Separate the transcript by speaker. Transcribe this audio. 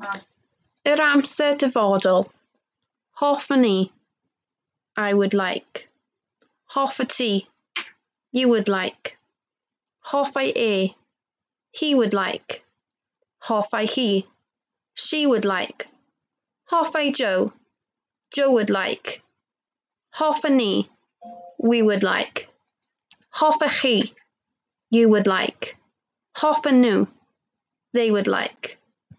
Speaker 1: Yr amser dyfodol. Hoff ni. I would like. Hoffa ti. You would like. Hoffai e. He would like. Hoffai he. She would like. Hoffai Joe. Joe would like. Hoffa ni. We would like. Hoffa he. You would like. Hoffa nhw. They would like.